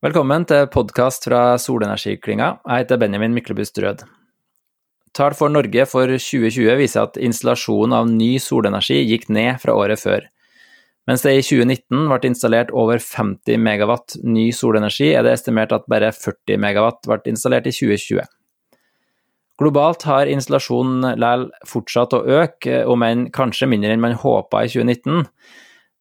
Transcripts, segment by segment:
Velkommen til podkast fra Solenergiklynga. Jeg heter Benjamin Myklebust Rød. Tall for Norge for 2020 viser at installasjonen av ny solenergi gikk ned fra året før. Mens det i 2019 ble installert over 50 megawatt ny solenergi, er det estimert at bare 40 megawatt ble installert i 2020. Globalt har installasjonen likevel fortsatt å øke, om enn kanskje mindre enn man håpa i 2019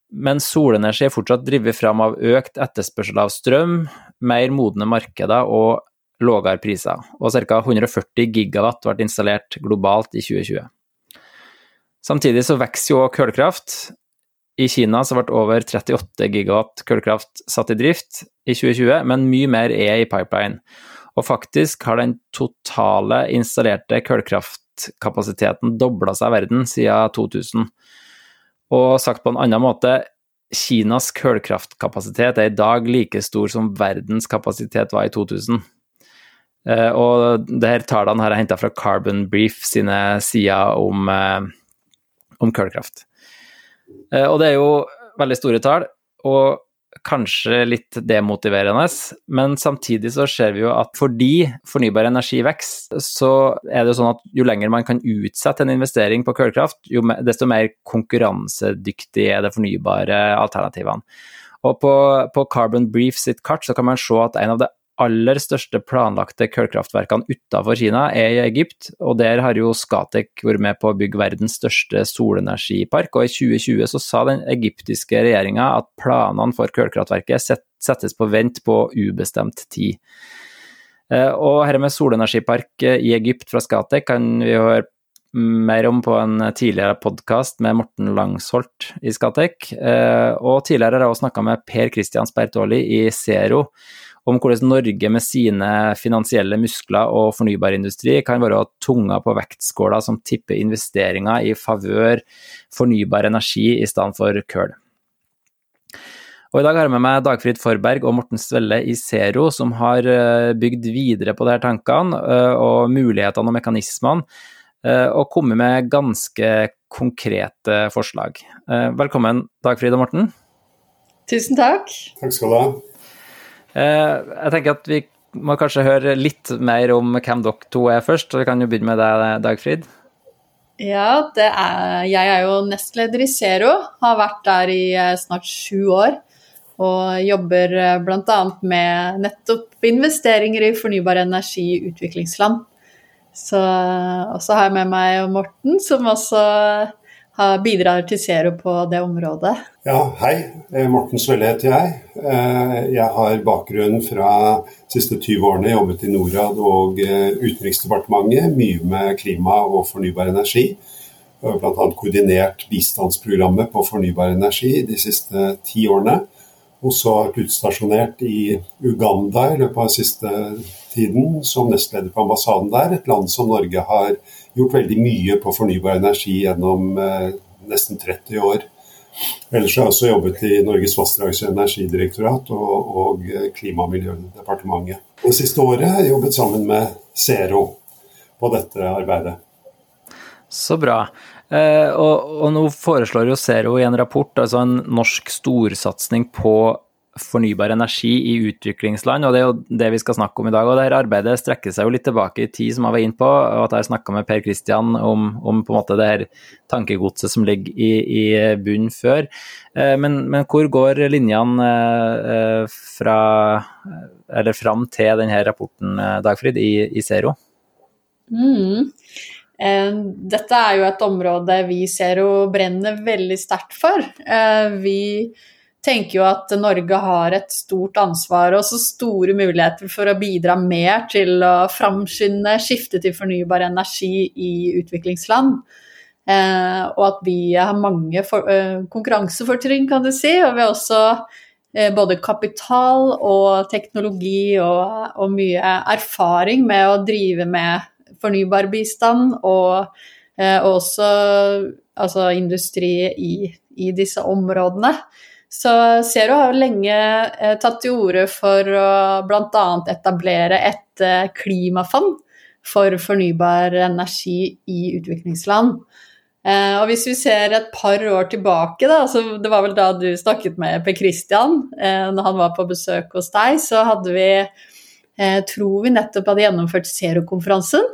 men solenergi er fortsatt drevet fram av økt etterspørsel av strøm, mer modne markeder og lavere priser, og ca. 140 gigawatt ble installert globalt i 2020. Samtidig så vokser jo kullkraft. I Kina så ble over 38 gigawatt kullkraft satt i drift i 2020, men mye mer er i pipeline. Og faktisk har den totale installerte kullkraftkapasiteten dobla seg i verden siden 2000. Og sagt på en annen måte, Kinas kullkraftkapasitet er i dag like stor som verdens kapasitet var i 2000. Eh, og det her tallene har jeg henta fra Carbon Brief sine sider om, eh, om kullkraft. Eh, og det er jo veldig store tall. Og kanskje litt demotiverende, men samtidig så ser vi jo at fordi fornybar energi vokser, så er det jo sånn at jo lenger man kan utsette en investering på kullkraft, desto mer konkurransedyktig er det fornybare alternativene. Og på, på Carbon Brief sitt kart så kan man se at en av de aller største planlagte kullkraftverkene utenfor Kina er i Egypt, og der har jo Scatec vært med på å bygge verdens største solenergipark, og i 2020 så sa den egyptiske regjeringa at planene for kullkraftverket settes på vent på ubestemt tid. Eh, og dette med solenergipark i Egypt fra Scatec kan vi høre mer om på en tidligere podkast med Morten Langsholt i Scatec. Eh, og tidligere har jeg også snakka med Per Christian Spertoli i Zero om hvordan Norge med sine finansielle muskler og fornybarindustri kan være tunga på vektskåla som tipper investeringer i favør fornybar energi i stedet for kull. Og I dag har jeg med meg Dagfrid Forberg og Morten Svelle i Zero, som har eh, bygd videre på disse tankene eh, og mulighetene og mekanismene, eh, og kommet med ganske konkrete forslag. Velkommen, Dagfrid og Morten. Tusen takk. Takk skal du ha. Eh, jeg tenker at vi må kanskje høre litt mer om hvem dere to er først. Vi kan jo begynne med deg, Dagfrid. Ja, er, jeg er jo nestleder i Zero. Har vært der i eh, snart sju år. Og jobber eh, bl.a. med nettopp investeringer i fornybar energi i utviklingsland. Så, og så har jeg med meg Morten, som også bidrar til Zero på det området. Ja, hei. Eh, Morten Svelle heter jeg. Eh, jeg har bakgrunn fra de siste 20 årene jobbet i Norad og eh, Utenriksdepartementet, mye med klima og fornybar energi. Bl.a. koordinert bistandsprogrammet på fornybar energi de siste ti årene. Og så har vært utstasjonert i Uganda i løpet av siste tiden som nestleder på ambassaden der. Et land som Norge har gjort veldig mye på fornybar energi gjennom eh, nesten 30 år. Ellers har jeg også jobbet i Norges vassdrags- og energidirektorat og, og Klima- og miljødepartementet. Det siste året har jeg jobbet sammen med Zero på dette arbeidet. Så bra. Eh, og, og, nå foreslår jo Zero i en rapport altså en norsk storsatsing på fornybar energi i utviklingsland, og det er jo det vi skal snakke om i dag. og Dette arbeidet strekker seg jo litt tilbake i tid, som jeg var inne på, og at jeg snakka med Per Kristian om, om, på en måte det her tankegodset som ligger i, i bunnen før. Eh, men, men, hvor går linjene eh, fra, eller fram til denne rapporten, eh, Dagfrid, i, i Zero? Mm. Dette er jo et område vi i Zero brenner veldig sterkt for. Vi tenker jo at Norge har et stort ansvar og så store muligheter for å bidra mer til å framskynde skiftet til fornybar energi i utviklingsland. Eh, og at vi har mange for, eh, konkurransefortrinn, kan du si. Og vi har også eh, både kapital og teknologi og, og, mye erfaring med å drive med fornybar bistand og, eh, og også altså industri i, i disse områdene. Så Zero har jo lenge eh, tatt til orde for å bl.a. etablere et eh, klimafond for fornybar energi i utviklingsland. Eh, og hvis vi ser et par år tilbake, da, altså det var vel da du snakket med Per Christian eh, når han var på besøk hos deg, så hadde vi eh, tror vi nettopp hadde gjennomført Zero-konferansen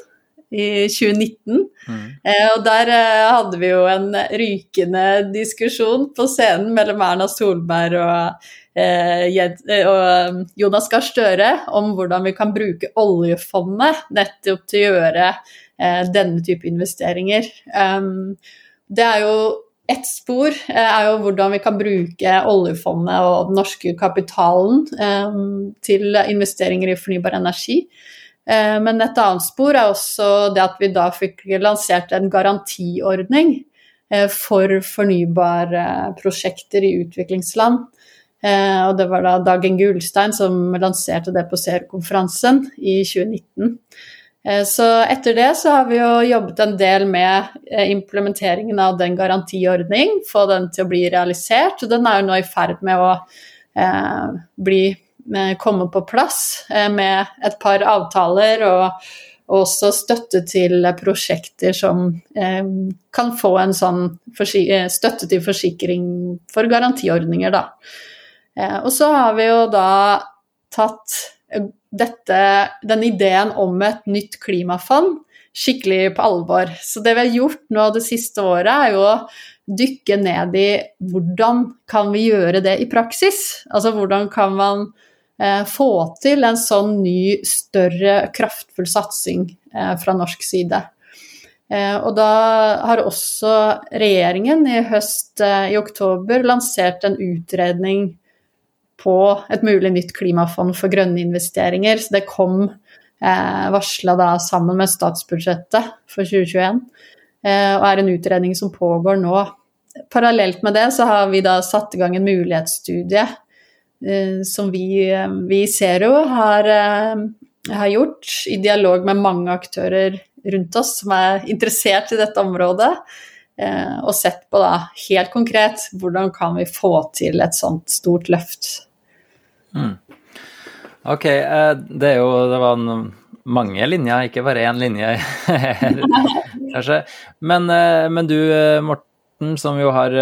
i 2019. Mm. Eh, og der eh, hadde vi jo en rykende diskusjon på scenen mellom Erna Solberg og, eh, og Jonas Gahr Støre om hvordan vi kan bruke oljefondet nettopp til å gjøre Eh, denne type investeringer. det er jo ett spor eh, er jo hvordan vi kan bruke oljefondet og den norske kapitalen til investeringer i fornybar energi. Eh, men et annet spor er også det at vi da fikk lansert en garantiordning for fornybare prosjekter i utviklingsland. Og det var da Dagen Gulstein som lanserte det på CER-konferansen i 2019. Eh, så etter det så har vi jo jobbet en del med eh, implementeringen av den garantiordning, få den til å bli realisert. Og den er jo nå i ferd med å eh, bli, komme på plass eh, med et par avtaler og, også støtte til prosjekter som eh, kan få en sånn eh, støtte til forsikring for garantiordninger, da. og så har vi jo da tatt dette, den ideen om et nytt klimafond skikkelig på alvor. Så det vi har gjort nå det siste året, er jo å dykke ned i hvordan kan vi gjøre det i praksis? Altså hvordan kan man eh, få til en sånn ny, større, kraftfull satsing eh, fra norsk side? Eh, og da har også regjeringen i høst, eh, i oktober, lansert en utredning på et mulig nytt klimafond for grønne investeringer. Så det kom eh, varsla da sammen med statsbudsjettet for 2021, eh, og er en utredning som pågår nå. Parallelt med det så har vi da satt i gang en mulighetsstudie eh, som vi, eh, vi i Zero har, eh, har gjort i dialog med mange aktører rundt oss som er interessert i dette området. Eh, og sett på da helt konkret hvordan kan vi få til et sånt stort løft. Mm. Ok, eh, det er jo det var en, mange linjer, ikke bare én linje, kanskje. Men, eh, men, du Morten, som jo har,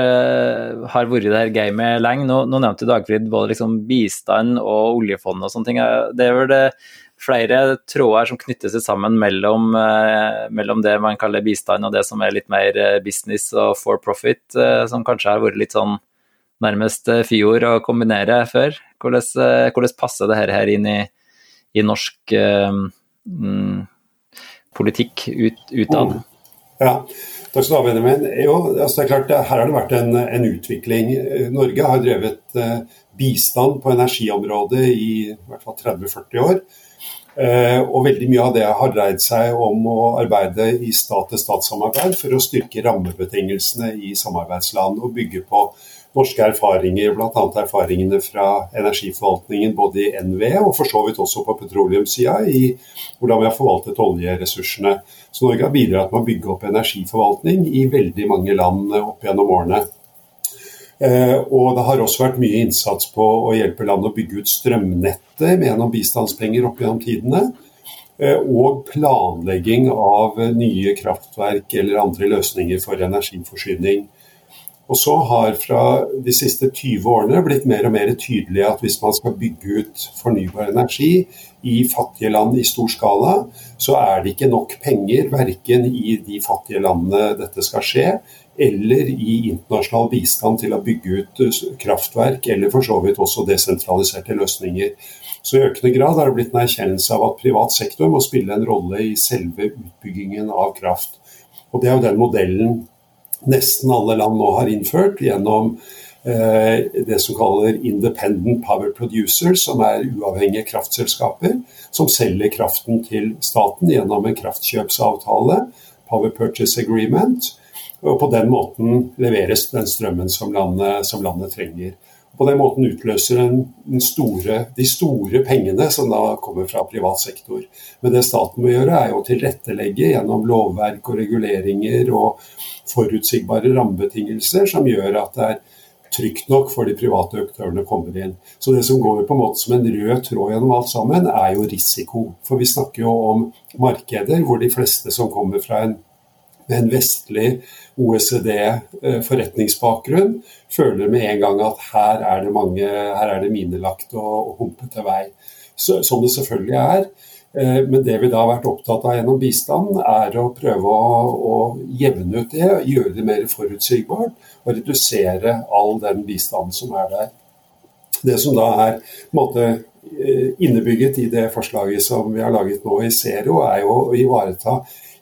har vært i det her gamet lenge, nå, nå nevnte Dagfrid både liksom bistand og oljefond og sånne ting. Det er vel det flere tråder som knytter seg sammen mellom, eh, mellom, det man kaller bistand og det som er litt mer eh, business og for profit, eh, som kanskje har vært litt sånn nærmest fjor å kombinere før. Hvordan, hvordan passer det her inn i, i norsk um, politikk ut, utad? Ja, takk skal du ha, Benjamin. Jo, altså det er klart, Her har det vært en, en utvikling. Norge har drevet bistand på energiområdet i, i hvert fall 30-40 år. Eh, og veldig mye av det har dreid seg om å arbeide i stat-til-stat-samarbeid for å styrke rammebetingelsene i samarbeidsland og bygge på norske erfaringer, bl.a. erfaringene fra energiforvaltningen både i NVE og for så vidt også på petroleumssida, i hvordan vi har forvaltet oljeressursene. Så Norge har bidratt med å bygge opp energiforvaltning i veldig mange land opp gjennom årene. Eh, og det har også vært mye innsats på å hjelpe land å bygge ut strømnettet gjennom bistandspenger opp gjennom tidene. Eh, og planlegging av nye kraftverk eller andre løsninger for energiforsyning. Og så har fra de siste 20 årene blitt mer og mer tydelig at hvis man skal bygge ut fornybar energi i fattige land i stor skala, så er det ikke nok penger verken i de fattige landene dette skal skje, eller i internasjonal bistand til å bygge ut eh, kraftverk, eller for så vidt også desentraliserte løsninger. Så i økende grad har det blitt en erkjennelse av at privat sektor må spille en rolle i selve utbyggingen av kraft. Og Det er jo den modellen nesten alle land nå har innført gjennom eh, det som kaller Independent Power Producers, som er uavhengige kraftselskaper som selger kraften til staten gjennom en kraftkjøpsavtale, Power Purchase Agreement og på den måten leveres den strømmen som landet, som landet trenger. På den måten utløser den store, de store pengene som da kommer fra privat sektor. Men det staten må gjøre, er å tilrettelegge gjennom lovverk og reguleringer og forutsigbare rammebetingelser som gjør at det er trygt nok for de private aktørene komme inn. Så det som går på en måte som en rød tråd gjennom alt sammen, er jo risiko. For vi snakker jo om markeder hvor de fleste som kommer fra en med en vestlig OECD-forretningsbakgrunn føler med en gang at her er det mange, her er det minelagt og, og humpete vei. Så, som det selvfølgelig er. Eh, men det vi da har vært opptatt av gjennom bistand, er å prøve å, å jevne ut det, gjøre det mer forutsigbart og redusere all den bistanden som er der. Det som da er måte, eh, innebygget i det forslaget som vi har laget nå i Zero, er jo å ivareta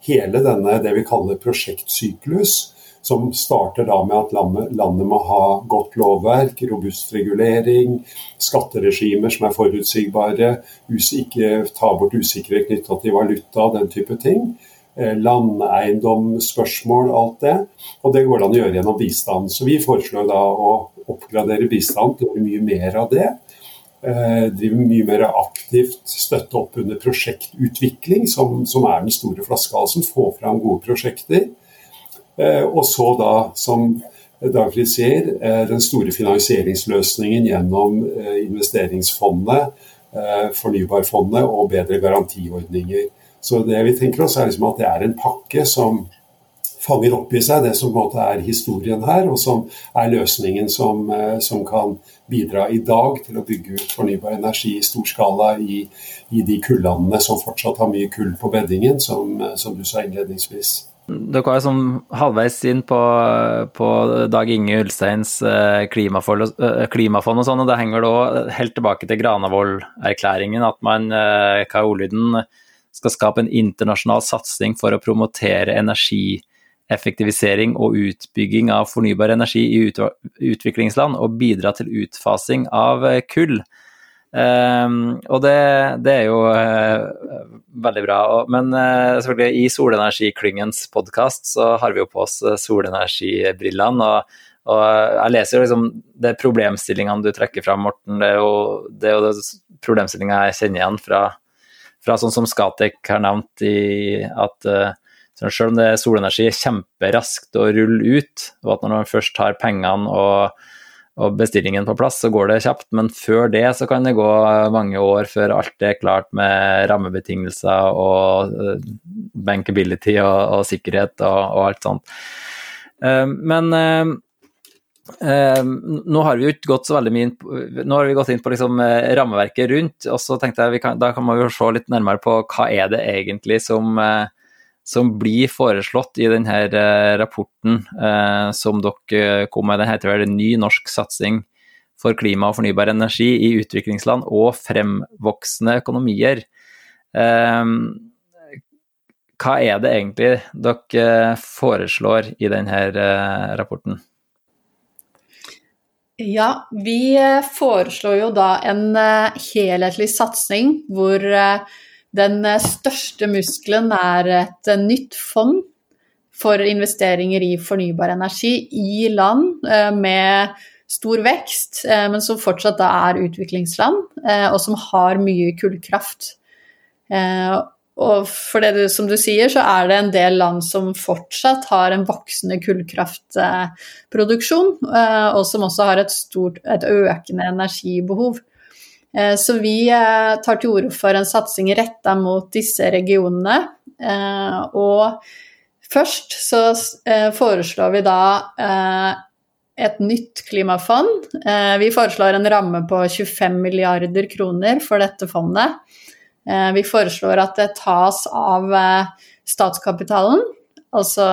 hele denne det vi kaller prosjektsyklus som starter da med at landet må ha godt lovverk, robust regulering, skatteregimer som er forutsigbare, ikke ta bort usikkerhet knytta til valuta, den type ting. Eh, landeiendomsspørsmål, alt det. Og det går det an å gjøre gjennom bistand. Så vi foreslår da å oppgradere bistand til mye mer av det. Eh, drive mye mer aktivt, støtte opp under prosjektutvikling, som, som er den store flaskehalsen. Få fram gode prosjekter. Eh, og så da, som Dagfrid sier, eh, den store finansieringsløsningen gjennom investeringsfondet, fornybarfondet og bedre garantiordninger. Så det vi tenker oss er liksom at det er en pakke som fanger opp i seg det som på en måte er historien her, og som er løsningen som, som, kan bidra i dag til å bygge ut fornybar energi i stor skala i, i de kullandene som fortsatt har mye kull på beddingen, som, som du sa innledningsvis. Dere var som halvveis inn på, på Dag Inge Ulsteins eh, klimafond, eh, klimafond og sånn, og det henger da helt tilbake til Granavolden-erklæringen at man, eh, hva er ordlyden, skal skape en internasjonal satsing for å promotere energieffektivisering og utbygging av fornybar energi i utviklingsland, og bidra til utfasing av kull. Um, og det, det, er jo uh, veldig bra. Men uh, selvfølgelig i Solenergiklyngens podkast så har vi jo på oss uh, solenergibrillene. Og, og, jeg leser jo liksom det problemstillingene du trekker fram, Morten. Det er jo, det er jo problemstillinga jeg kjenner igjen fra, fra sånn som Skatek har nevnt i at selv om det er solenergi er kjemperaskt å rulle ut, og at når man først har pengene og og bestillingen på plass, så går det kjapt. Men før det så kan det gå mange år før alt er klart med rammebetingelser og eh, bankability og, og sikkerhet og, og, alt sånt. Eh, men uh, nå har vi jo ikke gått så veldig mye inn på, nå har vi gått inn på liksom rammeverket rundt, og så tenkte jeg kan, da kan man jo se litt nærmere på hva er det egentlig som som blir foreslått i denne eh, rapporten eh, som dere kom med. Den heter vel 'Ny norsk satsing for klima og fornybar energi i utviklingsland og fremvoksende økonomier'. Eh, hva er det egentlig dere foreslår i denne eh, rapporten? Ja, vi eh, foreslår jo da en eh, helhetlig satsing hvor den eh, største muskelen er et eh, nytt fond for investeringer i fornybar energi i land eh, med stor vekst, men som fortsatt er utviklingsland, og som har mye kullkraft. Og for det som du sier, så er det en del land som fortsatt har en voksende kullkraftproduksjon, og som også har et, stort, et økende energibehov. Eh, så vi eh, tar til orde for en satsing retta mot disse regionene. Eh, og først så foreslår vi da et nytt klimafond. Vi foreslår en ramme på 25 milliarder kroner for dette fondet. Vi foreslår at det tas av statskapitalen, altså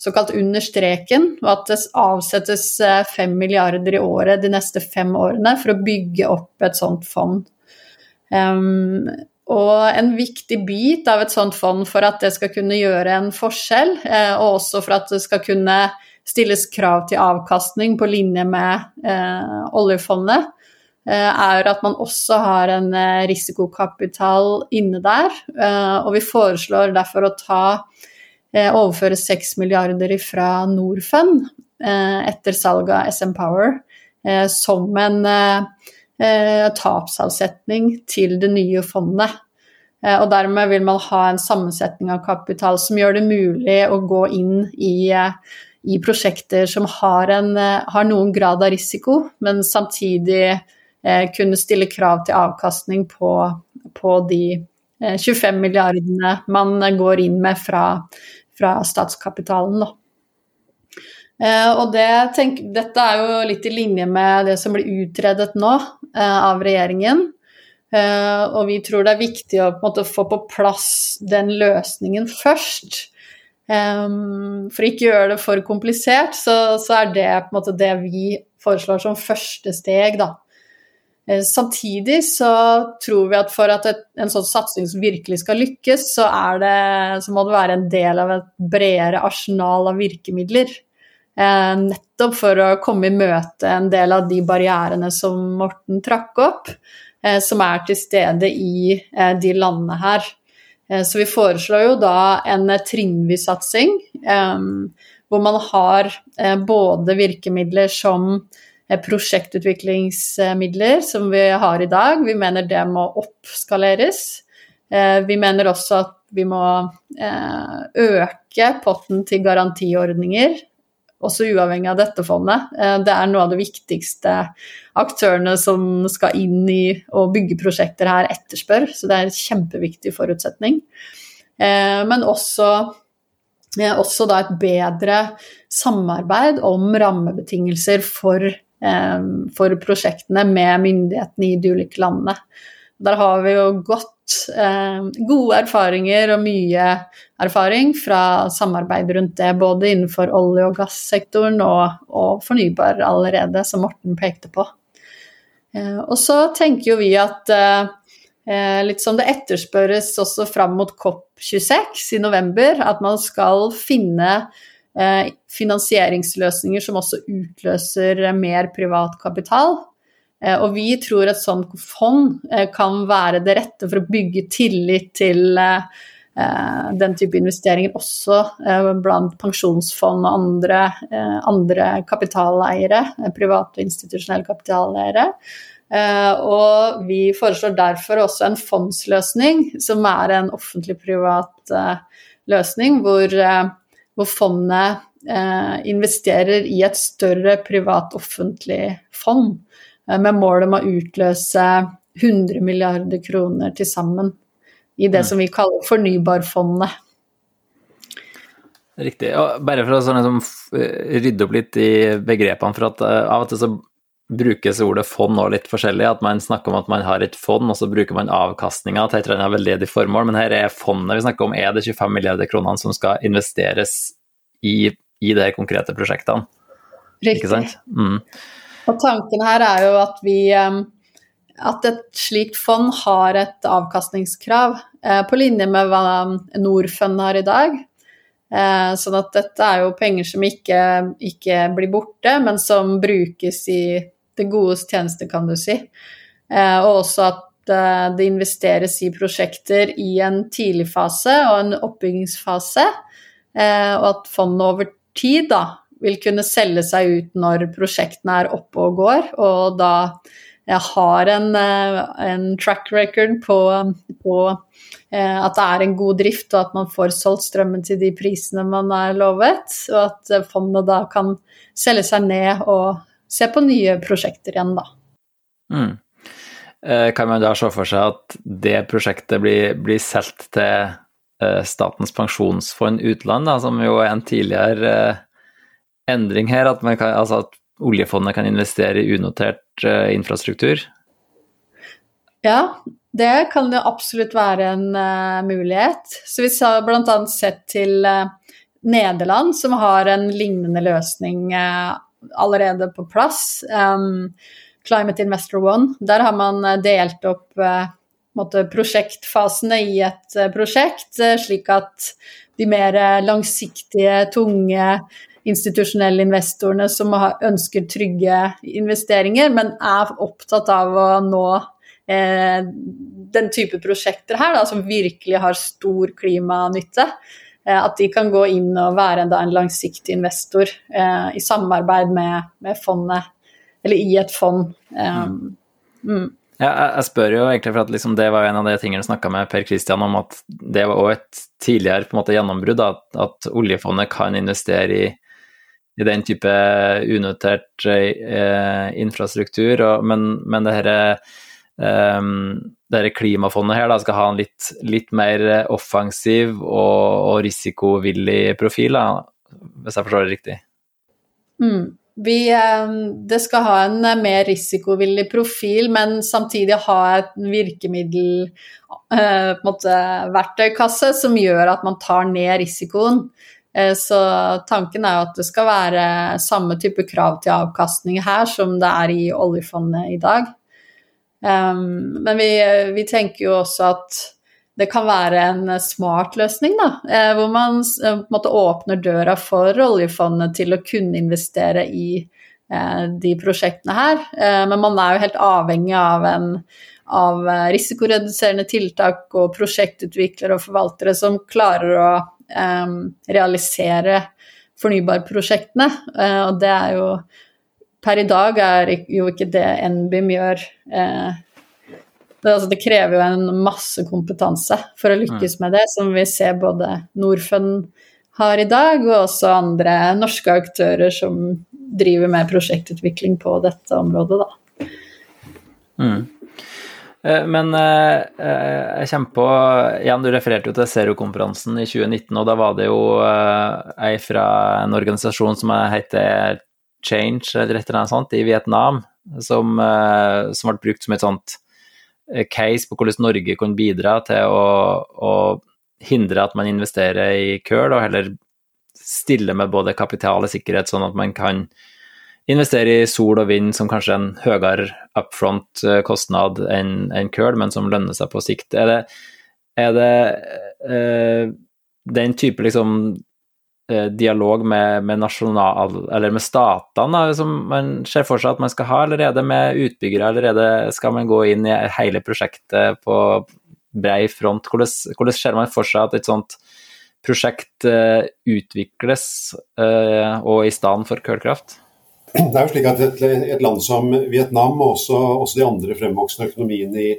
såkalt under streken, og at det avsettes 5 eh, milliarder i året de neste fem årene for å bygge opp et sånt fond. Um, og en viktig bit av et sånt fond for at det skal kunne gjøre en forskjell, eh, og også for at det skal kunne stilles krav til avkastning på linje med eh, oljefondet, eh, er at man også har en risikokapital inne der. Og vi foreslår derfor å ta Eh, overføre 6 milliarder fra Norfund eh, etter salget av SM Power eh, som en tapsavsetning til det nye fondet. Og dermed vil man ha en sammensetning av kapital som gjør det mulig å gå inn i, i prosjekter som har, en, har, noen grad av risiko, men samtidig kunne stille krav til avkastning på, på de 25 milliardene man går inn med fra, fra statskapitalen. Da. Eh, og det, tenk, dette er jo litt i linje med det som blir utredet nå eh, av regjeringen. Eh, og vi tror det er viktig å på måte, få på plass den løsningen først. For ikke gjøre det for komplisert, så, så er det på en måte det vi foreslår som første steg, da. Eh, samtidig så tror vi at for at et, en sånn satsing virkelig skal lykkes, så, det, så, må det være en del av et bredere arsenal av virkemidler. Eh, nettopp for å komme i møte en del av de barrierene som Morten trakk opp, eh, som er til stede i eh, de landene her. Eh, så vi foreslår jo da en trinnvis satsing, hvor man har eh, både virkemidler som eh, prosjektutviklingsmidler, som vi har i dag. Vi mener det må oppskaleres. Vi mener også at vi må øke potten til garantiordninger også uavhengig av dette fondet. Eh, det er noe av de viktigste aktørene som skal inn i og bygge prosjekter her, etterspør, så det er en kjempeviktig forutsetning. Eh, men også, eh, også et bedre samarbeid om rammebetingelser for, for prosjektene med myndighetene i de ulike landene. Der har vi jo godt, eh, gode erfaringer og mye erfaring fra samarbeid rundt det, både innenfor olje- og gassektoren og, og fornybar allerede, som Morten pekte på. Eh, og så tenker jo vi at eh, litt som det etterspørres også fram mot COP26 i november, at man skal finne eh, finansieringsløsninger som også utløser mer privat kapital. Eh, og vi tror et sånt fond eh, kan være det rette for å bygge tillit til eh, den type investeringer også blant pensjonsfond og andre, andre kapitaleiere, private og institusjonelle kapitaleiere. Og vi foreslår derfor også en fondsløsning, som er en offentlig-privat løsning, hvor, hvor fondet investerer i et større privat-offentlig fond. Eh, med mål om å utløse 100 milliarder kroner til sammen i det mm. som vi kaller fornybarfondet. Riktig. Og bare for å sånn, liksom, rydde opp litt i begrepene, for at uh, av og til så brukes ordet fond nå litt forskjellig. At man snakker om at man har et fond, og så bruker man avkastninga til et eller annet veldedig formål. Men her er fondet vi snakker om, er det 25 milliarder kronene som skal investeres i, i de konkrete prosjektene. Riktig. Ikke sant? Mm. Og tanken her er jo at vi at et slikt fond har et avkastningskrav eh, på linje med hva Norfund har i dag. Eh, sånn at dette er jo penger som ikke, ikke, blir borte, men som brukes i det godes tjeneste, kan du si. Eh, og også at det investeres i prosjekter i en tidlig fase og en oppbyggingsfase. Og at fondet over tid da vil kunne selge seg ut når prosjektene er oppe og går, og da jeg har en, eh, en track record på, på, eh, at det er en god drift, og at man får solgt strømmen til de prisene man er lovet, og at eh, fondet da kan selge seg ned og se på nye prosjekter igjen, da. Mm. Kan man da se for seg at det prosjektet blir, blir solgt til Statens pensjonsfond utland, da, som jo er en tidligere endring her, at, kan, altså at oljefondet kan investere i unotert uh, infrastruktur? Ja, det kan jo absolutt være en uh, mulighet. Så vi har bl.a. sett til uh, Nederland, som har en lignende løsning allerede på plass. Um, Climate Investor One. Der har man delt opp måte, prosjektfasene i et prosjekt, slik at de mer langsiktige, tunge institusjonelle investorene som ønsker trygge investeringer, men er opptatt av å nå eh, den type prosjekter her, da, som virkelig har stor klimanytte. Eh, at de kan gå inn og være en, da, en langsiktig investor eh, i samarbeid med, med, fondet, eller i et fond. Um, mm. Ja, jeg spør jo egentlig for at liksom det var en av de tingene du snakka med Per Kristian om, at det var også et tidligere på en måte gjennombrudd, at, at oljefondet kan investere i i den type unotert eh, infrastruktur. Og, men, men det herre eh, dette klimafondet her da, skal ha en litt, litt mer offensiv og, og risikovillig profil, da, hvis jeg forstår det riktig? Mm. Vi, det skal ha en mer risikovillig profil, men samtidig ha et virkemiddel, på en måte verktøykasse, som gjør at man tar ned risikoen. Eh, så tanken er jo at det skal være samme type krav til avkastning her som det er i oljefondet i dag. Men vi, vi, tenker jo også at det kan være en smart løsning, da. Eh, hvor man eh, måte åpner døra for oljefondet til å kunne investere i de prosjektene her. Men man er jo helt avhengig av en av risikoreduserende tiltak og prosjektutviklere og forvaltere som klarer å um, realisere fornybarprosjektene. Uh, og det er jo Per i dag er jo ikke det NBIM gjør. Uh, det, altså, det, krever jo en masse kompetanse for å lykkes med det, som vi ser både Norfund har i dag, og også andre norske aktører som driver med prosjektutvikling på dette området, da. Mm. Eh, men eh, eh, jeg kommer på Igjen, du refererte jo til Zero-konferansen i 2019, og da var det jo ei fra en organisasjon som heter Change, eller et eller annet sånt, i Vietnam, som, som ble brukt som et sånt case på hvordan Norge kunne bidra til å, å hindre at man investerer i kull, og heller stille med både kapital og sikkerhet, sånn at man kan investere i sol og vind som kanskje en høyere upfront-kostnad eh, enn en kull, men som lønner seg på sikt. Er det, er det eh, den type liksom eh, dialog med, med, nasjonal, eller med statene som man ser for seg at man skal ha, eller er det med utbyggere, eller det, skal man gå inn i hele prosjektet på brei front? Hvordan, hvordan ser man for seg at et sånt prosjekt uh, utvikles uh, og i stand for kullkraft? Det er jo slik at et, et land som Vietnam og også, også, de andre fremvoksende økonomiene i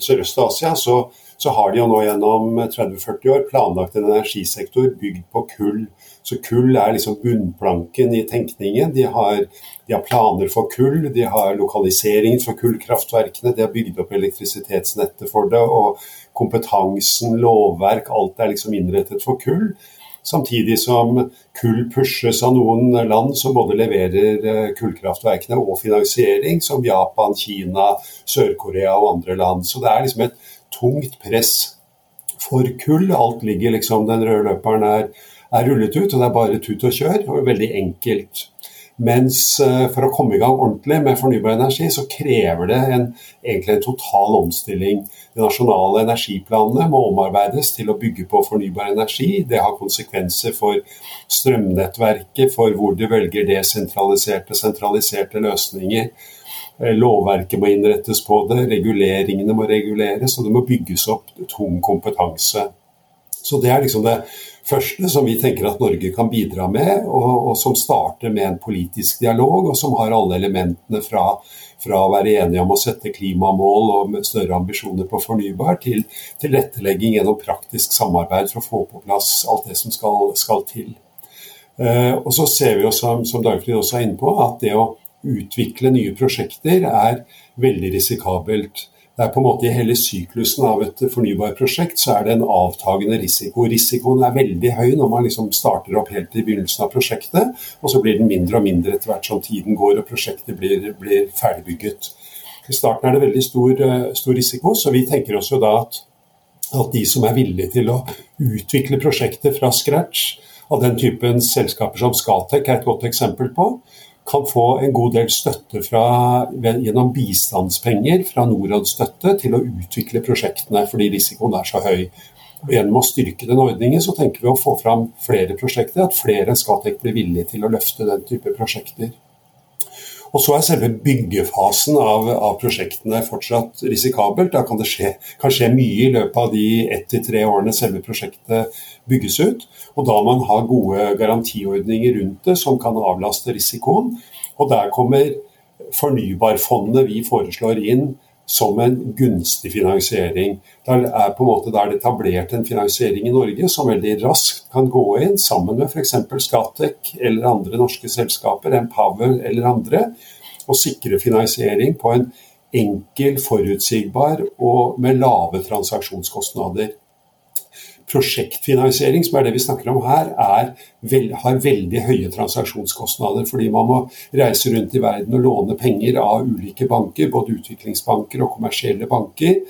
Sørøst-Asia, så, så, har de jo nå gjennom 30-40 år planlagt en energisektor bygd på kull. Så kull er liksom bunnplanken i tenkningen. De har, de har planer for kull, de har lokalisering for kullkraftverkene, de har bygd opp elektrisitetsnettet for det, og kompetansen, lovverk, alt er liksom innrettet for kull. Samtidig som kull pushes av noen land som både leverer eh, kullkraftverkene og finansiering, som Japan, Kina, Sør-Korea og andre land. Så det er liksom et tungt press for kull. Alt ligger liksom, Den røde løperen er, er rullet ut, og det er bare tut og kjør. og Veldig enkelt. Mens eh, for å komme i gang ordentlig med fornybar energi, så krever det en, egentlig en total omstilling. De nasjonale energiplanene må omarbeides til å bygge på fornybar energi. Det har konsekvenser for strømnettverket, for hvor du velger desentraliserte, sentraliserte løsninger. Eh, lovverket må innrettes på det, reguleringene må reguleres, og det må bygges opp tung kompetanse. Så Det er liksom det første som vi tenker at Norge kan bidra med, og, og som starter med en politisk dialog, og som har alle elementene fra, fra å være enige om å sette klimamål og større ambisjoner på fornybar, til tilrettelegging gjennom praktisk samarbeid for å få på plass alt det som skal, skal til. Uh, og så ser vi jo, som, som Dagfrid også er inne på, at det å utvikle nye prosjekter er veldig risikabelt det er på en måte I hele syklusen av et fornybarprosjekt så er det en avtagende risiko. Risikoen er veldig høy når man liksom starter opp helt i begynnelsen av prosjektet, og så blir den mindre og mindre etter hvert som tiden går og prosjektet blir, blir ferdigbygget. I starten er det veldig stor, eh, stor risiko, så vi tenker oss jo da at, at de som er villige til å utvikle prosjektet fra scratch, av den typen selskaper som Scatec er et godt eksempel på, kan få en god del støtte fra, gjennom bistandspenger fra Norad-støtte til å utvikle prosjektene fordi risikoen er så høy. Gjennom å styrke den ordningen så tenker vi å få fram flere prosjekter, at flere enn Skatec blir villige til å løfte den type prosjekter. Og så er selve byggefasen av, av prosjektene fortsatt risikabelt. Da kan det skje, kan skje mye i løpet av de ett til tre årene selve prosjektet bygges ut. Og da man har gode garantiordninger rundt det som kan avlaste risikoen. Og der kommer fornybarfondet vi foreslår inn som en gunstig finansiering. Det er på en måte der etablert en finansiering i Norge som veldig raskt kan gå inn sammen med f.eks. Skatec eller andre norske selskaper, Empower eller andre, og sikre finansiering på en enkel, forutsigbar og med lave transaksjonskostnader. Prosjektfinansiering, som er det vi snakker om her, er, vel, har veldig høye transaksjonskostnader. Fordi man må reise rundt i verden og låne penger av ulike banker, både utviklingsbanker og kommersielle banker.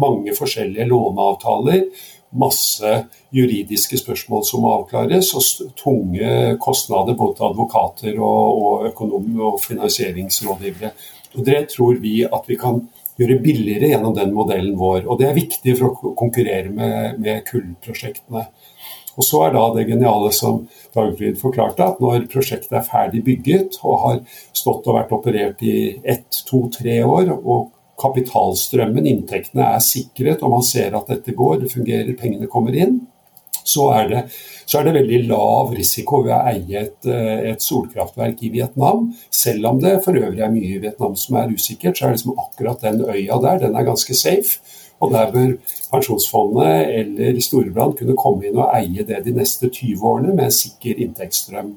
Mange forskjellige låneavtaler. Masse juridiske spørsmål som må avklares, og tunge kostnader både til advokater og, og og finansieringsrådgivere. Og Det tror vi at vi kan gjøre billigere gjennom den modellen vår. Og det er viktig for å konkurrere med, med kullprosjektene. Og så er da det geniale som Dagfrid forklarte, at når prosjektet er ferdig bygget og har stått og vært operert i ett, to, tre år, og kapitalstrømmen, inntektene, er sikret, og man ser at dette går, det fungerer, pengene kommer inn, så er, det, så er det, veldig lav risiko ved å eie et, eh, et, solkraftverk i Vietnam. Selv om det for øvrig er mye i Vietnam som er usikkert, så er liksom akkurat den øya der den er ganske safe. Og der bør pensjonsfondet eller Storebrand kunne komme inn og eie det de neste 20 årene med en sikker inntektsstrøm.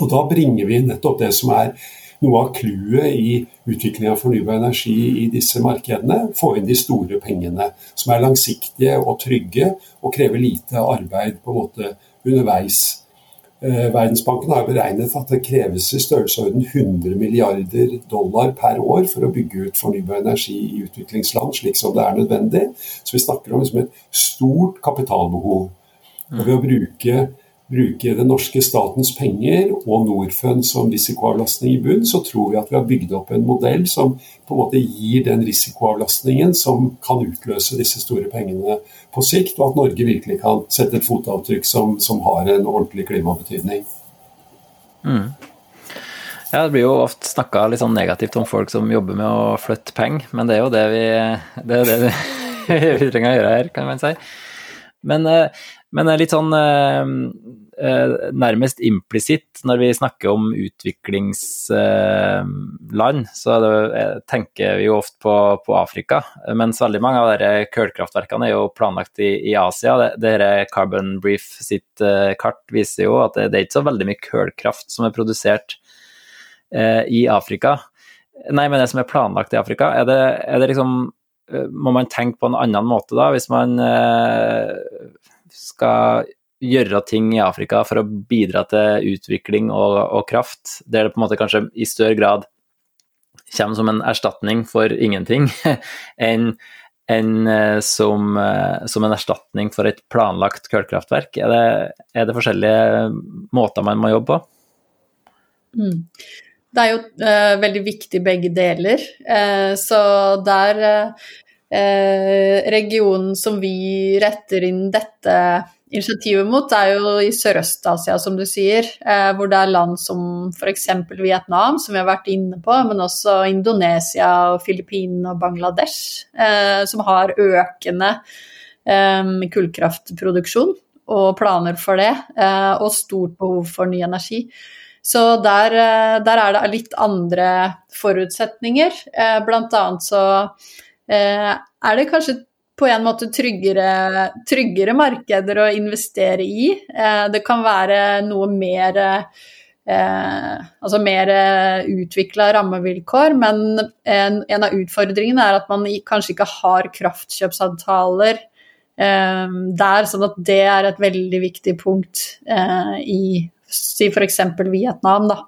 Og da bringer vi nettopp det som er noe av clouet i utvikling av fornybar energi i disse markedene. Få inn de store pengene, som er langsiktige og trygge og krever lite arbeid på en måte underveis. Eh, Verdensbanken har beregnet at det kreves i størrelsesorden 100 milliarder dollar per år for å bygge ut fornybar energi i utviklingsland, slik som det er nødvendig. Så vi snakker om liksom et stort kapitalbehov. Og ved å bruke bruke den norske statens penger og Norfund som risikoavlastning i bunn, så tror vi at vi har bygd opp en modell som på en måte gir den risikoavlastningen som kan utløse disse store pengene på sikt, og at Norge virkelig kan sette et fotavtrykk som, som har en ordentlig klimabetydning. Mm. Ja, Det blir jo ofte snakka litt sånn negativt om folk som jobber med å flytte penger, men det er jo det vi, det er det vi, vi trenger å gjøre her, kan man si. Men, eh, men litt sånn eh, Eh, nærmest implisitt når vi snakker om utviklingsland, så det, eh, tenker vi jo ofte på, på, Afrika. Mens veldig mange av de kullkraftverkene er jo planlagt i, i Asia. Det, det Carbon Brief sitt kart viser jo at det, det, er ikke så veldig mye kullkraft som er produsert eh, i Afrika. Nei, men det som er planlagt i Afrika, er det, er det liksom Må man tenke på en annen måte da, hvis man uh, skal gjøre ting i Afrika for å bidra til utvikling og, og, kraft, der det på en måte kanskje i større grad kommer som en erstatning for ingenting, enn en, eh, som, eh, som, en erstatning for et planlagt kullkraftverk? Er, er, det forskjellige måter man må jobbe på? Mm. Det er jo uh, veldig viktig begge deler. Uh, så der uh, regionen som vi retter inn dette initiativet mot, er jo i Sørøst-Asia, som du sier, eh, hvor det er land som f.eks. Vietnam, som vi har vært inne på, men også Indonesia, og Filippinene og Bangladesh, eh, som har økende eh, kullkraftproduksjon og planer for det, eh, og stort behov for ny energi. Så der, eh, der er det litt andre forutsetninger. Eh, blant annet så er det kanskje på en måte tryggere, tryggere markeder å investere i. Eh, det kan være noe mer eh, altså mer utvikla rammevilkår, men en, en, av utfordringene er at man kanskje ikke har kraftkjøpsavtaler eh, der, sånn at det er et veldig viktig punkt eh, i si f.eks. Vietnam, da,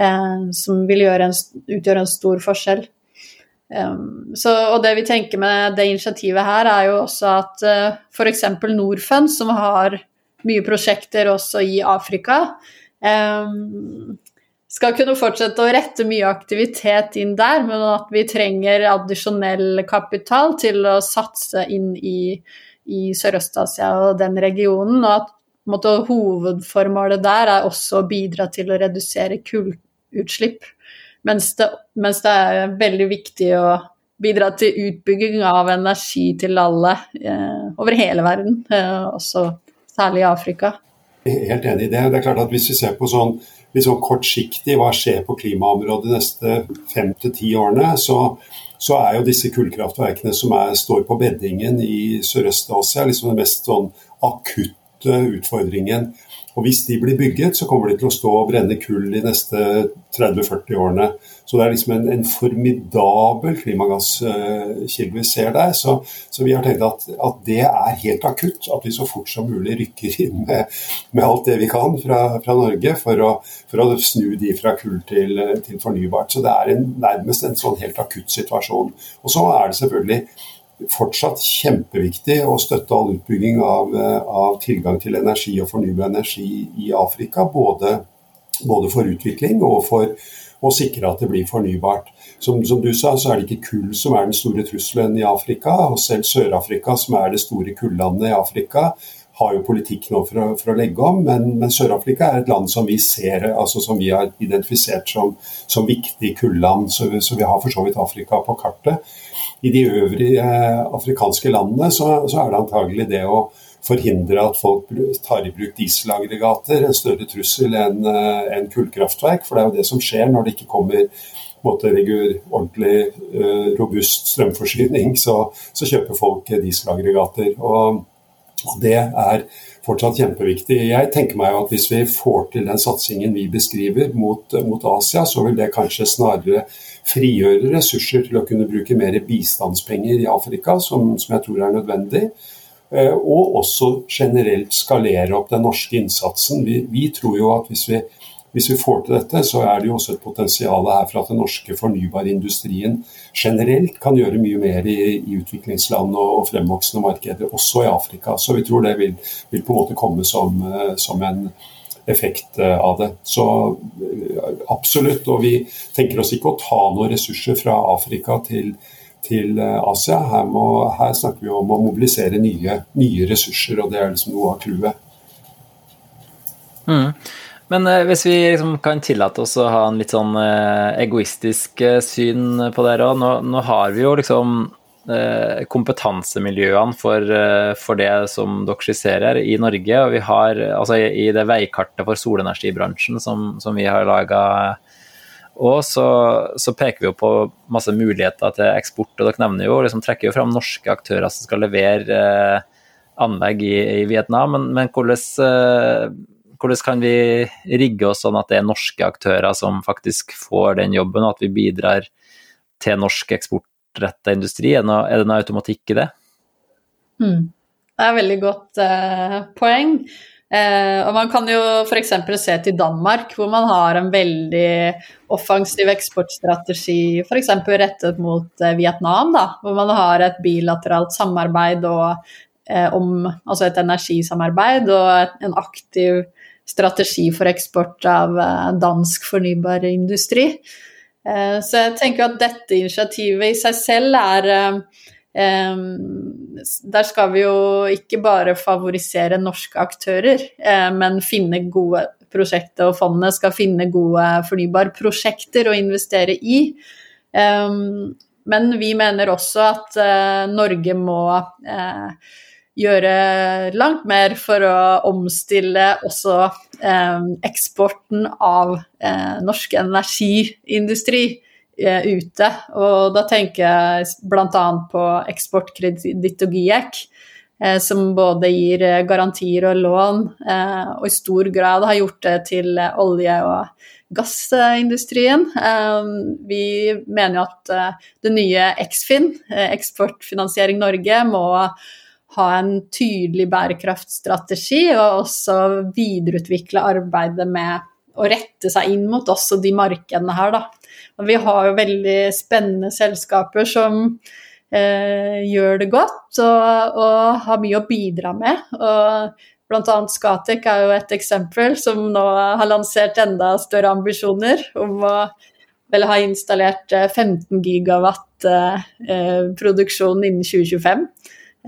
eh, som vil en, utgjøre en stor forskjell. Så, og det vi tenker med det initiativet her, er jo også at uh, eh, f.eks. Norfund, som har mye prosjekter også i Afrika, skal kunne fortsette å rette mye aktivitet inn der, men at vi trenger addisjonell kapital til å satse inn i, i Sørøst-Asia og den regionen. Og at måte, hovedformålet der er også å bidra til å redusere kullutslipp. Mens det, mens det er veldig viktig å bidra til utbygging av energi til alle eh, over hele verden, eh, også særlig i Afrika. Helt enig i det. Det er klart at Hvis vi ser på sånn, sånn kortsiktig hva skjer på klimaområdet de neste fem til ti årene, så, så, er jo disse kullkraftverkene som er, står på beddingen i Sørøst-Asia, liksom den mest sånn akutte utfordringen. Og Hvis de blir bygget, så kommer de til å stå og brenne kull de neste 30-40 årene. Så det er liksom en, en formidabel klimagasskilde vi ser der. Så, så vi har tenkt at, at, det er helt akutt. At vi så fort som mulig rykker inn med, med alt det vi kan fra, fra Norge for å, for å, snu de fra kull til, til fornybart. Så det er en, nærmest en sånn helt akutt situasjon. Og så er det selvfølgelig fortsatt kjempeviktig å støtte all utbygging av, eh, av, tilgang til energi og fornybar energi i Afrika. Både, både, for utvikling og for å sikre at det blir fornybart. Som, som, du sa, så er det ikke kull som er den store trusselen i Afrika. Og selv Sør-Afrika, som er det store kullandet i Afrika, har jo politikk nå for å, for å legge om. Men, men Sør-Afrika er et land som vi ser, altså som vi har identifisert som, som viktig kulland. Så, så vi har for så vidt Afrika på kartet i de øvrige eh, afrikanske landene så, så, er det antagelig det å forhindre at folk tar i bruk dieselaggregater en større trussel enn eh, en kullkraftverk. For det er jo det som skjer når det ikke kommer måte, ordentlig uh, robust strømforsyning. Så, så, kjøper folk dieselaggregater. Og, og det er fortsatt kjempeviktig. Jeg tenker meg at Hvis vi får til den satsingen vi beskriver mot, mot Asia, så vil det kanskje snarere frigjøre ressurser til å kunne bruke mer bistandspenger i Afrika, som, som jeg tror er nødvendig. Eh, og også generelt skalere opp den norske innsatsen. Vi, vi tror jo at hvis vi, hvis vi, får til dette, så er det jo også et potensial her for at den norske fornybarindustrien generelt kan gjøre mye mer i, i utviklingsland og, fremvoksende markeder, også i Afrika. Så vi tror det vil, vil på en måte komme som, eh, som en effekt eh, av det. Så eh, absolutt. Og vi tenker oss ikke å ta noen ressurser fra Afrika til, til Asia. Her, må, her, snakker vi om å mobilisere nye, nye ressurser, og det er liksom noe av clouet. Mm. Men eh, hvis vi liksom kan tillate oss å ha en litt sånn eh, egoistisk syn på det òg. Nå, nå, har vi jo liksom Eh, kompetansemiljøene for, eh, for, det som dere skisserer i Norge. Og vi har, altså i det veikartet for solenergibransjen som, som vi har laga og så, så, peker vi jo på masse muligheter til eksport. og Dere nevner jo, liksom trekker jo fram norske aktører som skal levere eh, anlegg i, i, Vietnam. Men, men hvordan, eh, hvordan, kan vi rigge oss sånn at det er norske aktører som faktisk får den jobben, og at vi bidrar til norsk eksport eksportretta industri? Er det, noe, automatikk i det? Mm. Det er et veldig godt eh, poeng. Eh, og Man kan jo f.eks. se til Danmark, hvor man har en veldig offensiv eksportstrategi f.eks. rettet mot eh, Vietnam, da, hvor man har et bilateralt samarbeid og, om, altså et energisamarbeid og en aktiv strategi for eksport av eh, dansk fornybar industri. Eh, så jeg tenker at dette initiativet i seg selv er eh, Der skal vi jo ikke bare favorisere norske aktører, men finne gode prosjekter, og fondet skal finne gode fornybarprosjekter å investere i. Men vi mener også at Norge må gjøre langt mer for å omstille også eh, eksporten av eh, norsk energiindustri eh, ute. Og da tenker jeg bl.a. på Eksportkreditt og GIEK. Eh, som både gir eh, garantier og lån, eh, og i stor grad har gjort det til olje- og gassindustrien. Vi mener jo at det nye Eksfin, Eksportfinansiering Norge, må ha en tydelig bærekraftstrategi, og også videreutvikle arbeidet med å rette seg inn mot også de markedene her, da. Og vi har jo veldig spennende selskaper som eh, gjør det godt og, og, har mye å bidra med. Og blant annet Skatek er jo et eksempel som nå har lansert enda større ambisjoner om å vel ha installert 15 eh, gigawatt eh, eh, produksjon innen 2025.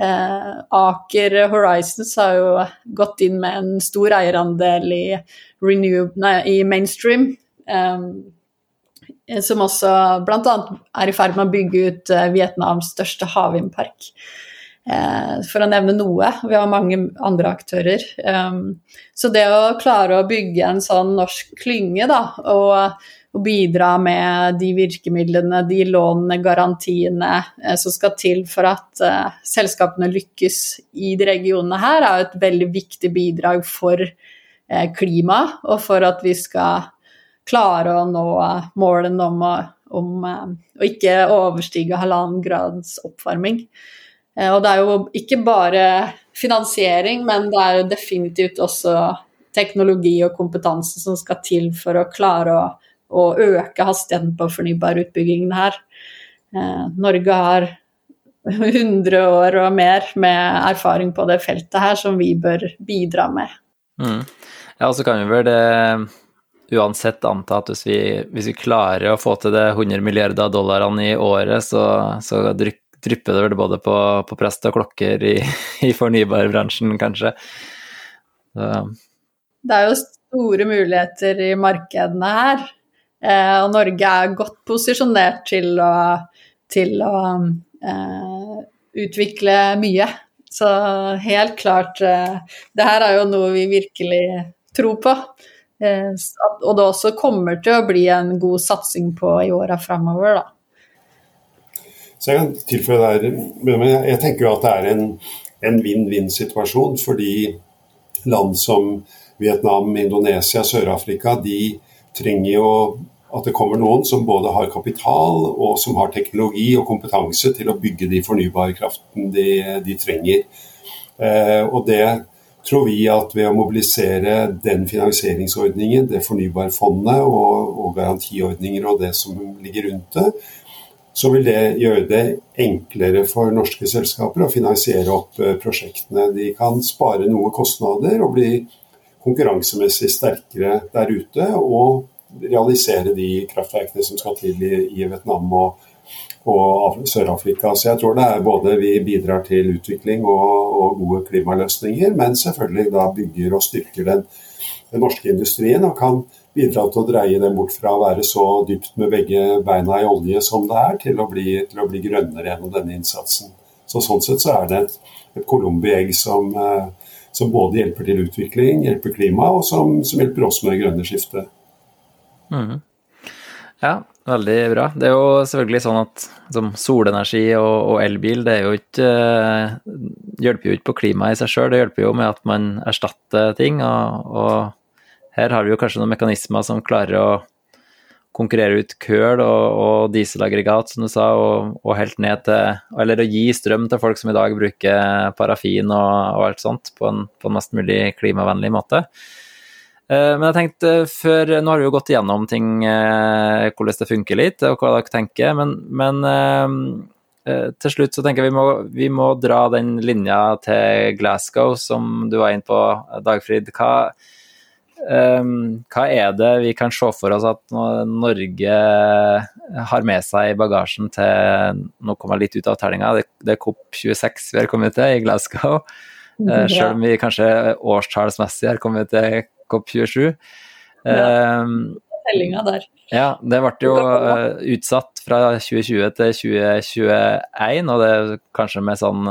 Eh, Aker Horizons har jo gått inn med en stor eierandel i, nei, i Mainstream. Eh, som også bl.a. er i ferd med å bygge ut eh, Vietnams største havvindpark. Eh, for å nevne noe. Vi har mange andre aktører. Eh, så det å klare å bygge en sånn norsk klynge, da, og å bidra med de virkemidlene, de lånene, garantiene eh, som skal til for at uh, selskapene lykkes i de regionene her, er et veldig viktig bidrag for uh, klimaet, og for at vi skal klare å nå målene om å, om å ikke overstige halvannen grads oppvarming. Og det er jo ikke bare finansiering, men det er jo definitivt også teknologi og kompetanse som skal til for å klare å og øke hastigheten på fornybarutbyggingen her. Eh, Norge har 100 år og mer med erfaring på det feltet her som vi bør bidra med. Mm. Ja, og så kan vi vel det uansett anta at hvis vi, hvis vi, klarer å få til det 100 milliarder dollarene i året, så, så drypper det vel både på, på prest og klokker i, i fornybarbransjen, kanskje. Så. Det er jo store muligheter i markedene her. Eh, og Norge er godt posisjonert til å, til å eh, utvikle mye. Så helt klart eh, Det her er jo noe vi virkelig tror på. Og det også kommer til å bli en god satsing på i åra framover, da. Så jeg kan tilføye der, men jeg tenker jo at det er en, en vinn-vinn-situasjon, fordi land som Vietnam, Indonesia, Sør-Afrika, de trenger jo at det kommer noen som både har kapital og som har teknologi og kompetanse til å bygge de fornybarkraften de, de trenger. Eh, og det tror vi at ved å mobilisere den finansieringsordningen, det fornybarfondet og, og garantiordninger og det som ligger rundt det, så vil det gjøre det enklere for norske selskaper å finansiere opp eh, prosjektene. De kan spare noe kostnader og bli konkurransemessig sterkere der ute. og realisere de kraftverkene som skal til i, i Vietnam og, og Sør-Afrika. Så jeg tror det er både vi bidrar til utvikling og, og, gode klimaløsninger, men selvfølgelig da bygger og styrker den, den, norske industrien og kan bidra til å dreie den bort fra å være så dypt med begge beina i olje som det er, til å bli, til å bli grønnere gjennom denne innsatsen. Så Sånn sett så er det et, et colombi egg som, eh, som, både hjelper til utvikling, hjelper klima, og som, som hjelper oss med det grønne skiftet. Mm. Ja, veldig bra. Det er jo selvfølgelig sånn at som solenergi og, og, elbil, det jo ikke hjelper jo ikke på klimaet i seg sjøl, det hjelper jo med at man erstatter ting. Og, og, her har vi jo kanskje noen mekanismer som klarer å konkurrere ut køl og, og dieselaggregat, som du sa, og, og, helt ned til Eller å gi strøm til folk som i dag bruker parafin og, alt sånt på en, på en mest mulig klimavennlig måte. Eh, men jeg tenkte før Nå har vi jo gått igjennom ting, eh, hvordan det funker litt, og hva dere tenker. Men, men eh, til slutt så tenker jeg vi må, vi må dra den linja til Glasgow som du var inne på, Dagfrid. Hva, hva er det vi kan se for oss at Norge har med seg i bagasjen til Nå kommer jeg litt ut av tellinga, det, er COP26 vi har kommet til i Glasgow. Ja. Selv om vi kanskje årstallsmessig har kommet til COP27. Ja, der. Ja, det ble jo uh, utsatt fra 2020 til 2021, og det kanskje med sånn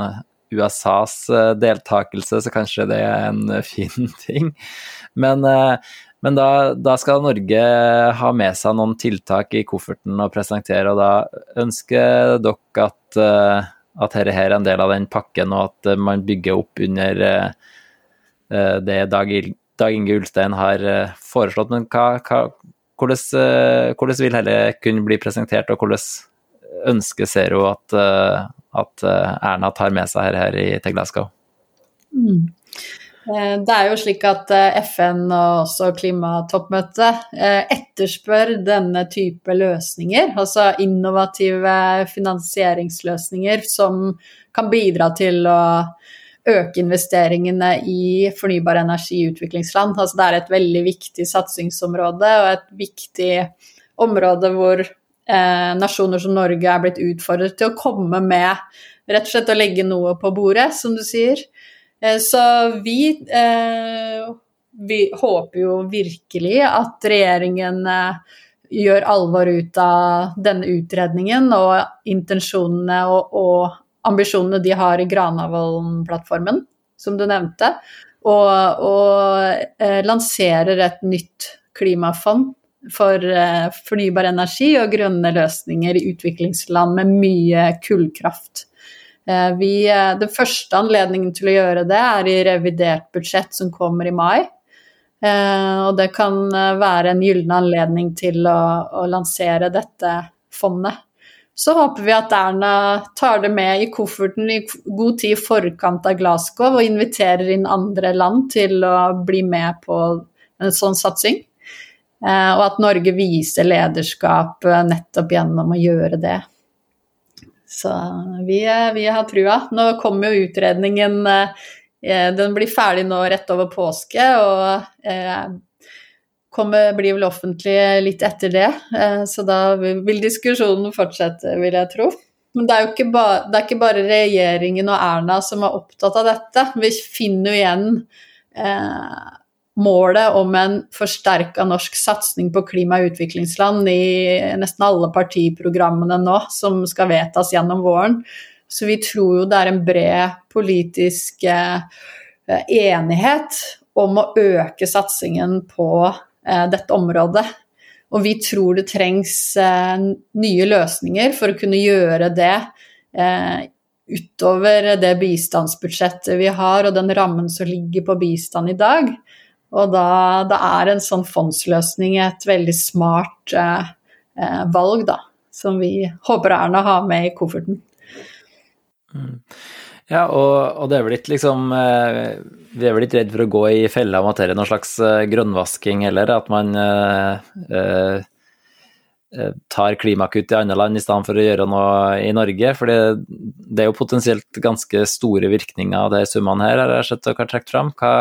USAs uh, deltakelse, så kanskje det er en uh, fin ting. Men, men da, da, skal Norge ha med seg noen tiltak i kofferten og presentere, og da ønsker dere at, at dette er en del av den pakken, og at man bygger opp under det Dag Dag Inge Ulstein har eh, foreslått. Men hva, hva, hvordan, eh, hvordan, vil dette kunne bli presentert, og hvordan ønsker ser hun at, eh, at, Erna tar med seg her, her til Glasgow? Mm. Det er jo slik at FN og også klimatoppmøtet etterspør denne type løsninger, altså innovative finansieringsløsninger som kan bidra til å øke investeringene i fornybar energi i utviklingsland. Altså det er et veldig viktig satsingsområde og et viktig område hvor eh, nasjoner som Norge er blitt utfordret til å komme med rett og slett å legge noe på bordet, som du sier. Eh, så vi, eh, vi håper jo virkelig at regjeringen eh, gjør alvor ut av denne utredningen og intensjonene og, og ambisjonene de har i Granavolden-plattformen, som du nevnte, og, og eh, lanserer et nytt klimafond for fornybar energi og grønne løsninger i utviklingsland med mye kullkraft. Vi, den første anledningen til å gjøre det er i revidert budsjett som kommer i mai. Og det kan være en gyllen anledning til å, å lansere dette fondet så håper vi at Erna tar det med i kofferten i god tid i forkant av Glasgow og inviterer inn andre land til å bli med på en sånn satsing. Eh, og at Norge viser lederskap eh, nettopp gjennom å gjøre det. Så vi, vi har trua. Nå kommer jo utredningen eh, Den blir ferdig nå rett over påske. og kommer, blir vel offentlig litt etter det. Eh, så da vil diskusjonen fortsette, vil jeg tro. Men det er jo ikke, ba, det er ikke bare regjeringen og Erna som er opptatt av dette. Vi finner jo igjen eh, målet om en forsterka norsk satsing på klima- og utviklingsland i nesten alle partiprogrammene nå, som skal vedtas gjennom våren. Så vi tror jo det er en bred politisk eh, enighet om å øke satsingen på Eh, dette området. Og vi tror det trengs eh, nye løsninger for å kunne gjøre det utover det bistandsbudsjettet vi har og den rammen som ligger på bistand i dag. Og da, da er en sånn fondsløsning et veldig smart eh, valg, da. Som vi håper Erna har med i kofferten. Mm. Ja, og, og, det er vel ikke liksom eh, Vi er vel ikke redd for å gå i fella det er noen slags eh, grønnvasking heller, at man eh, eh, tar klimakutt i andre land i stedet for å gjøre noe i Norge. For det, det er jo potensielt ganske store virkninger av de summene her, har jeg sett dere har trukket fram. Hva,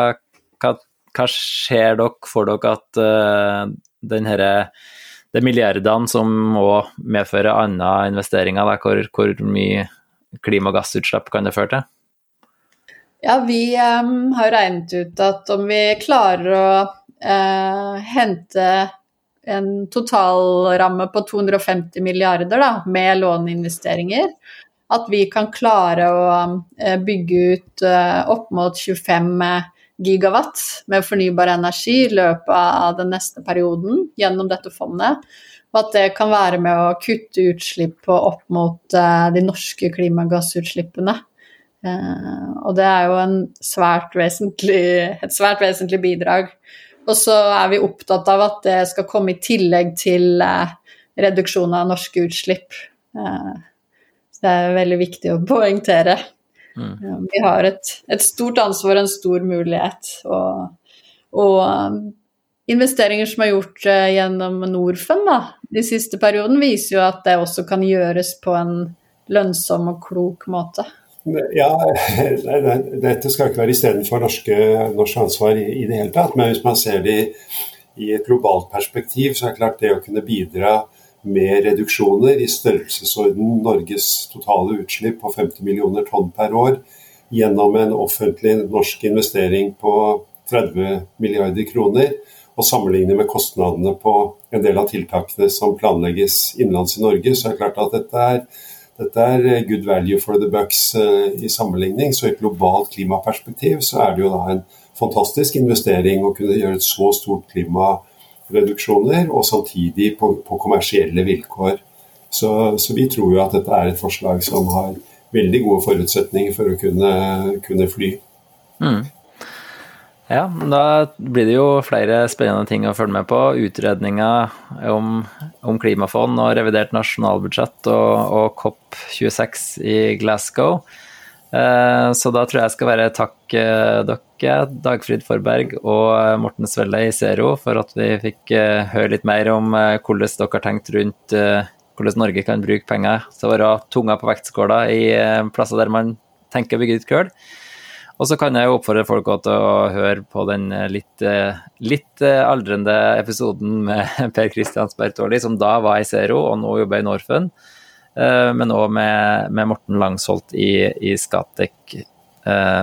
hva, hva, ser dere for dere at uh, den herre de milliardene som òg medfører andre investeringer, der, hvor, hvor mye klimagassutslipp kan det føre til? Ja, vi um, har regnet ut at om vi klarer å uh, hente en totalramme på 250 milliarder da, med låneinvesteringer, at vi kan klare å uh, bygge ut uh, opp mot 25 gigawatt med fornybar energi i løpet av den neste perioden gjennom dette fondet. Og at det kan være med å kutte utslipp på opp mot uh, de norske klimagassutslippene. Uh, og det er jo svært et svært vesentlig bidrag. Og så er vi opptatt av at det skal komme i tillegg til uh, reduksjon av norske utslipp. så det er veldig viktig å poengtere. Mm. vi har et, et, stort ansvar og en stor mulighet. Og, og investeringer som er gjort uh, gjennom Norfund da, de siste perioden, viser jo at det også kan gjøres på en lønnsom og klok måte. Ja, dette skal ikke være istedenfor norsk ansvar i, i, det hele tatt. Men hvis man ser det i, i et globalt perspektiv, så er det klart det å kunne bidra med reduksjoner i størrelsesorden Norges totale utslipp på 50 millioner tonn per år gjennom en offentlig norsk investering på 30 milliarder kroner, og sammenligne med kostnadene på en del av tiltakene som planlegges innenlands i Norge, så er det klart at dette er, dette er good value for the bucks uh, i sammenligning. Så i et globalt klimaperspektiv så er det jo da en fantastisk investering å kunne gjøre et så stort klimareduksjoner, og samtidig på, på kommersielle vilkår. Så, så, vi tror jo at dette er et forslag som har veldig gode forutsetninger for å kunne, kunne fly. Mm. Ja, da blir det jo flere spennende ting å følge med på. Utredninga om, om klimafond og revidert nasjonalbudsjett og, og COP26 i Glasgow. Eh, så da tror jeg jeg skal være takk dere, Dagfrid Forberg og Morten Svelle i Zero, for at vi fikk eh, høre litt mer om eh, hvordan dere har tenkt rundt eh, hvordan Norge kan bruke penger til å være tunga på vektskåla i eh, plasser der man tenker å bygge ut kull. Og så kan jeg jo oppfordre folk til å høre på den eh, litt, eh, litt eh, aldrende episoden med Per Kristian Spertoli, som da var i Zero og nå jobber i Norfund. Men òg med, med, Morten Langsholt i, i Skatek,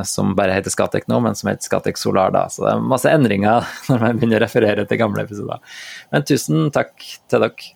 som bare heter Skatec nå, men som heter Skatec Solar da. Så det er masse endringer når man begynner å referere til gamle episoder. Men tusen takk til dere.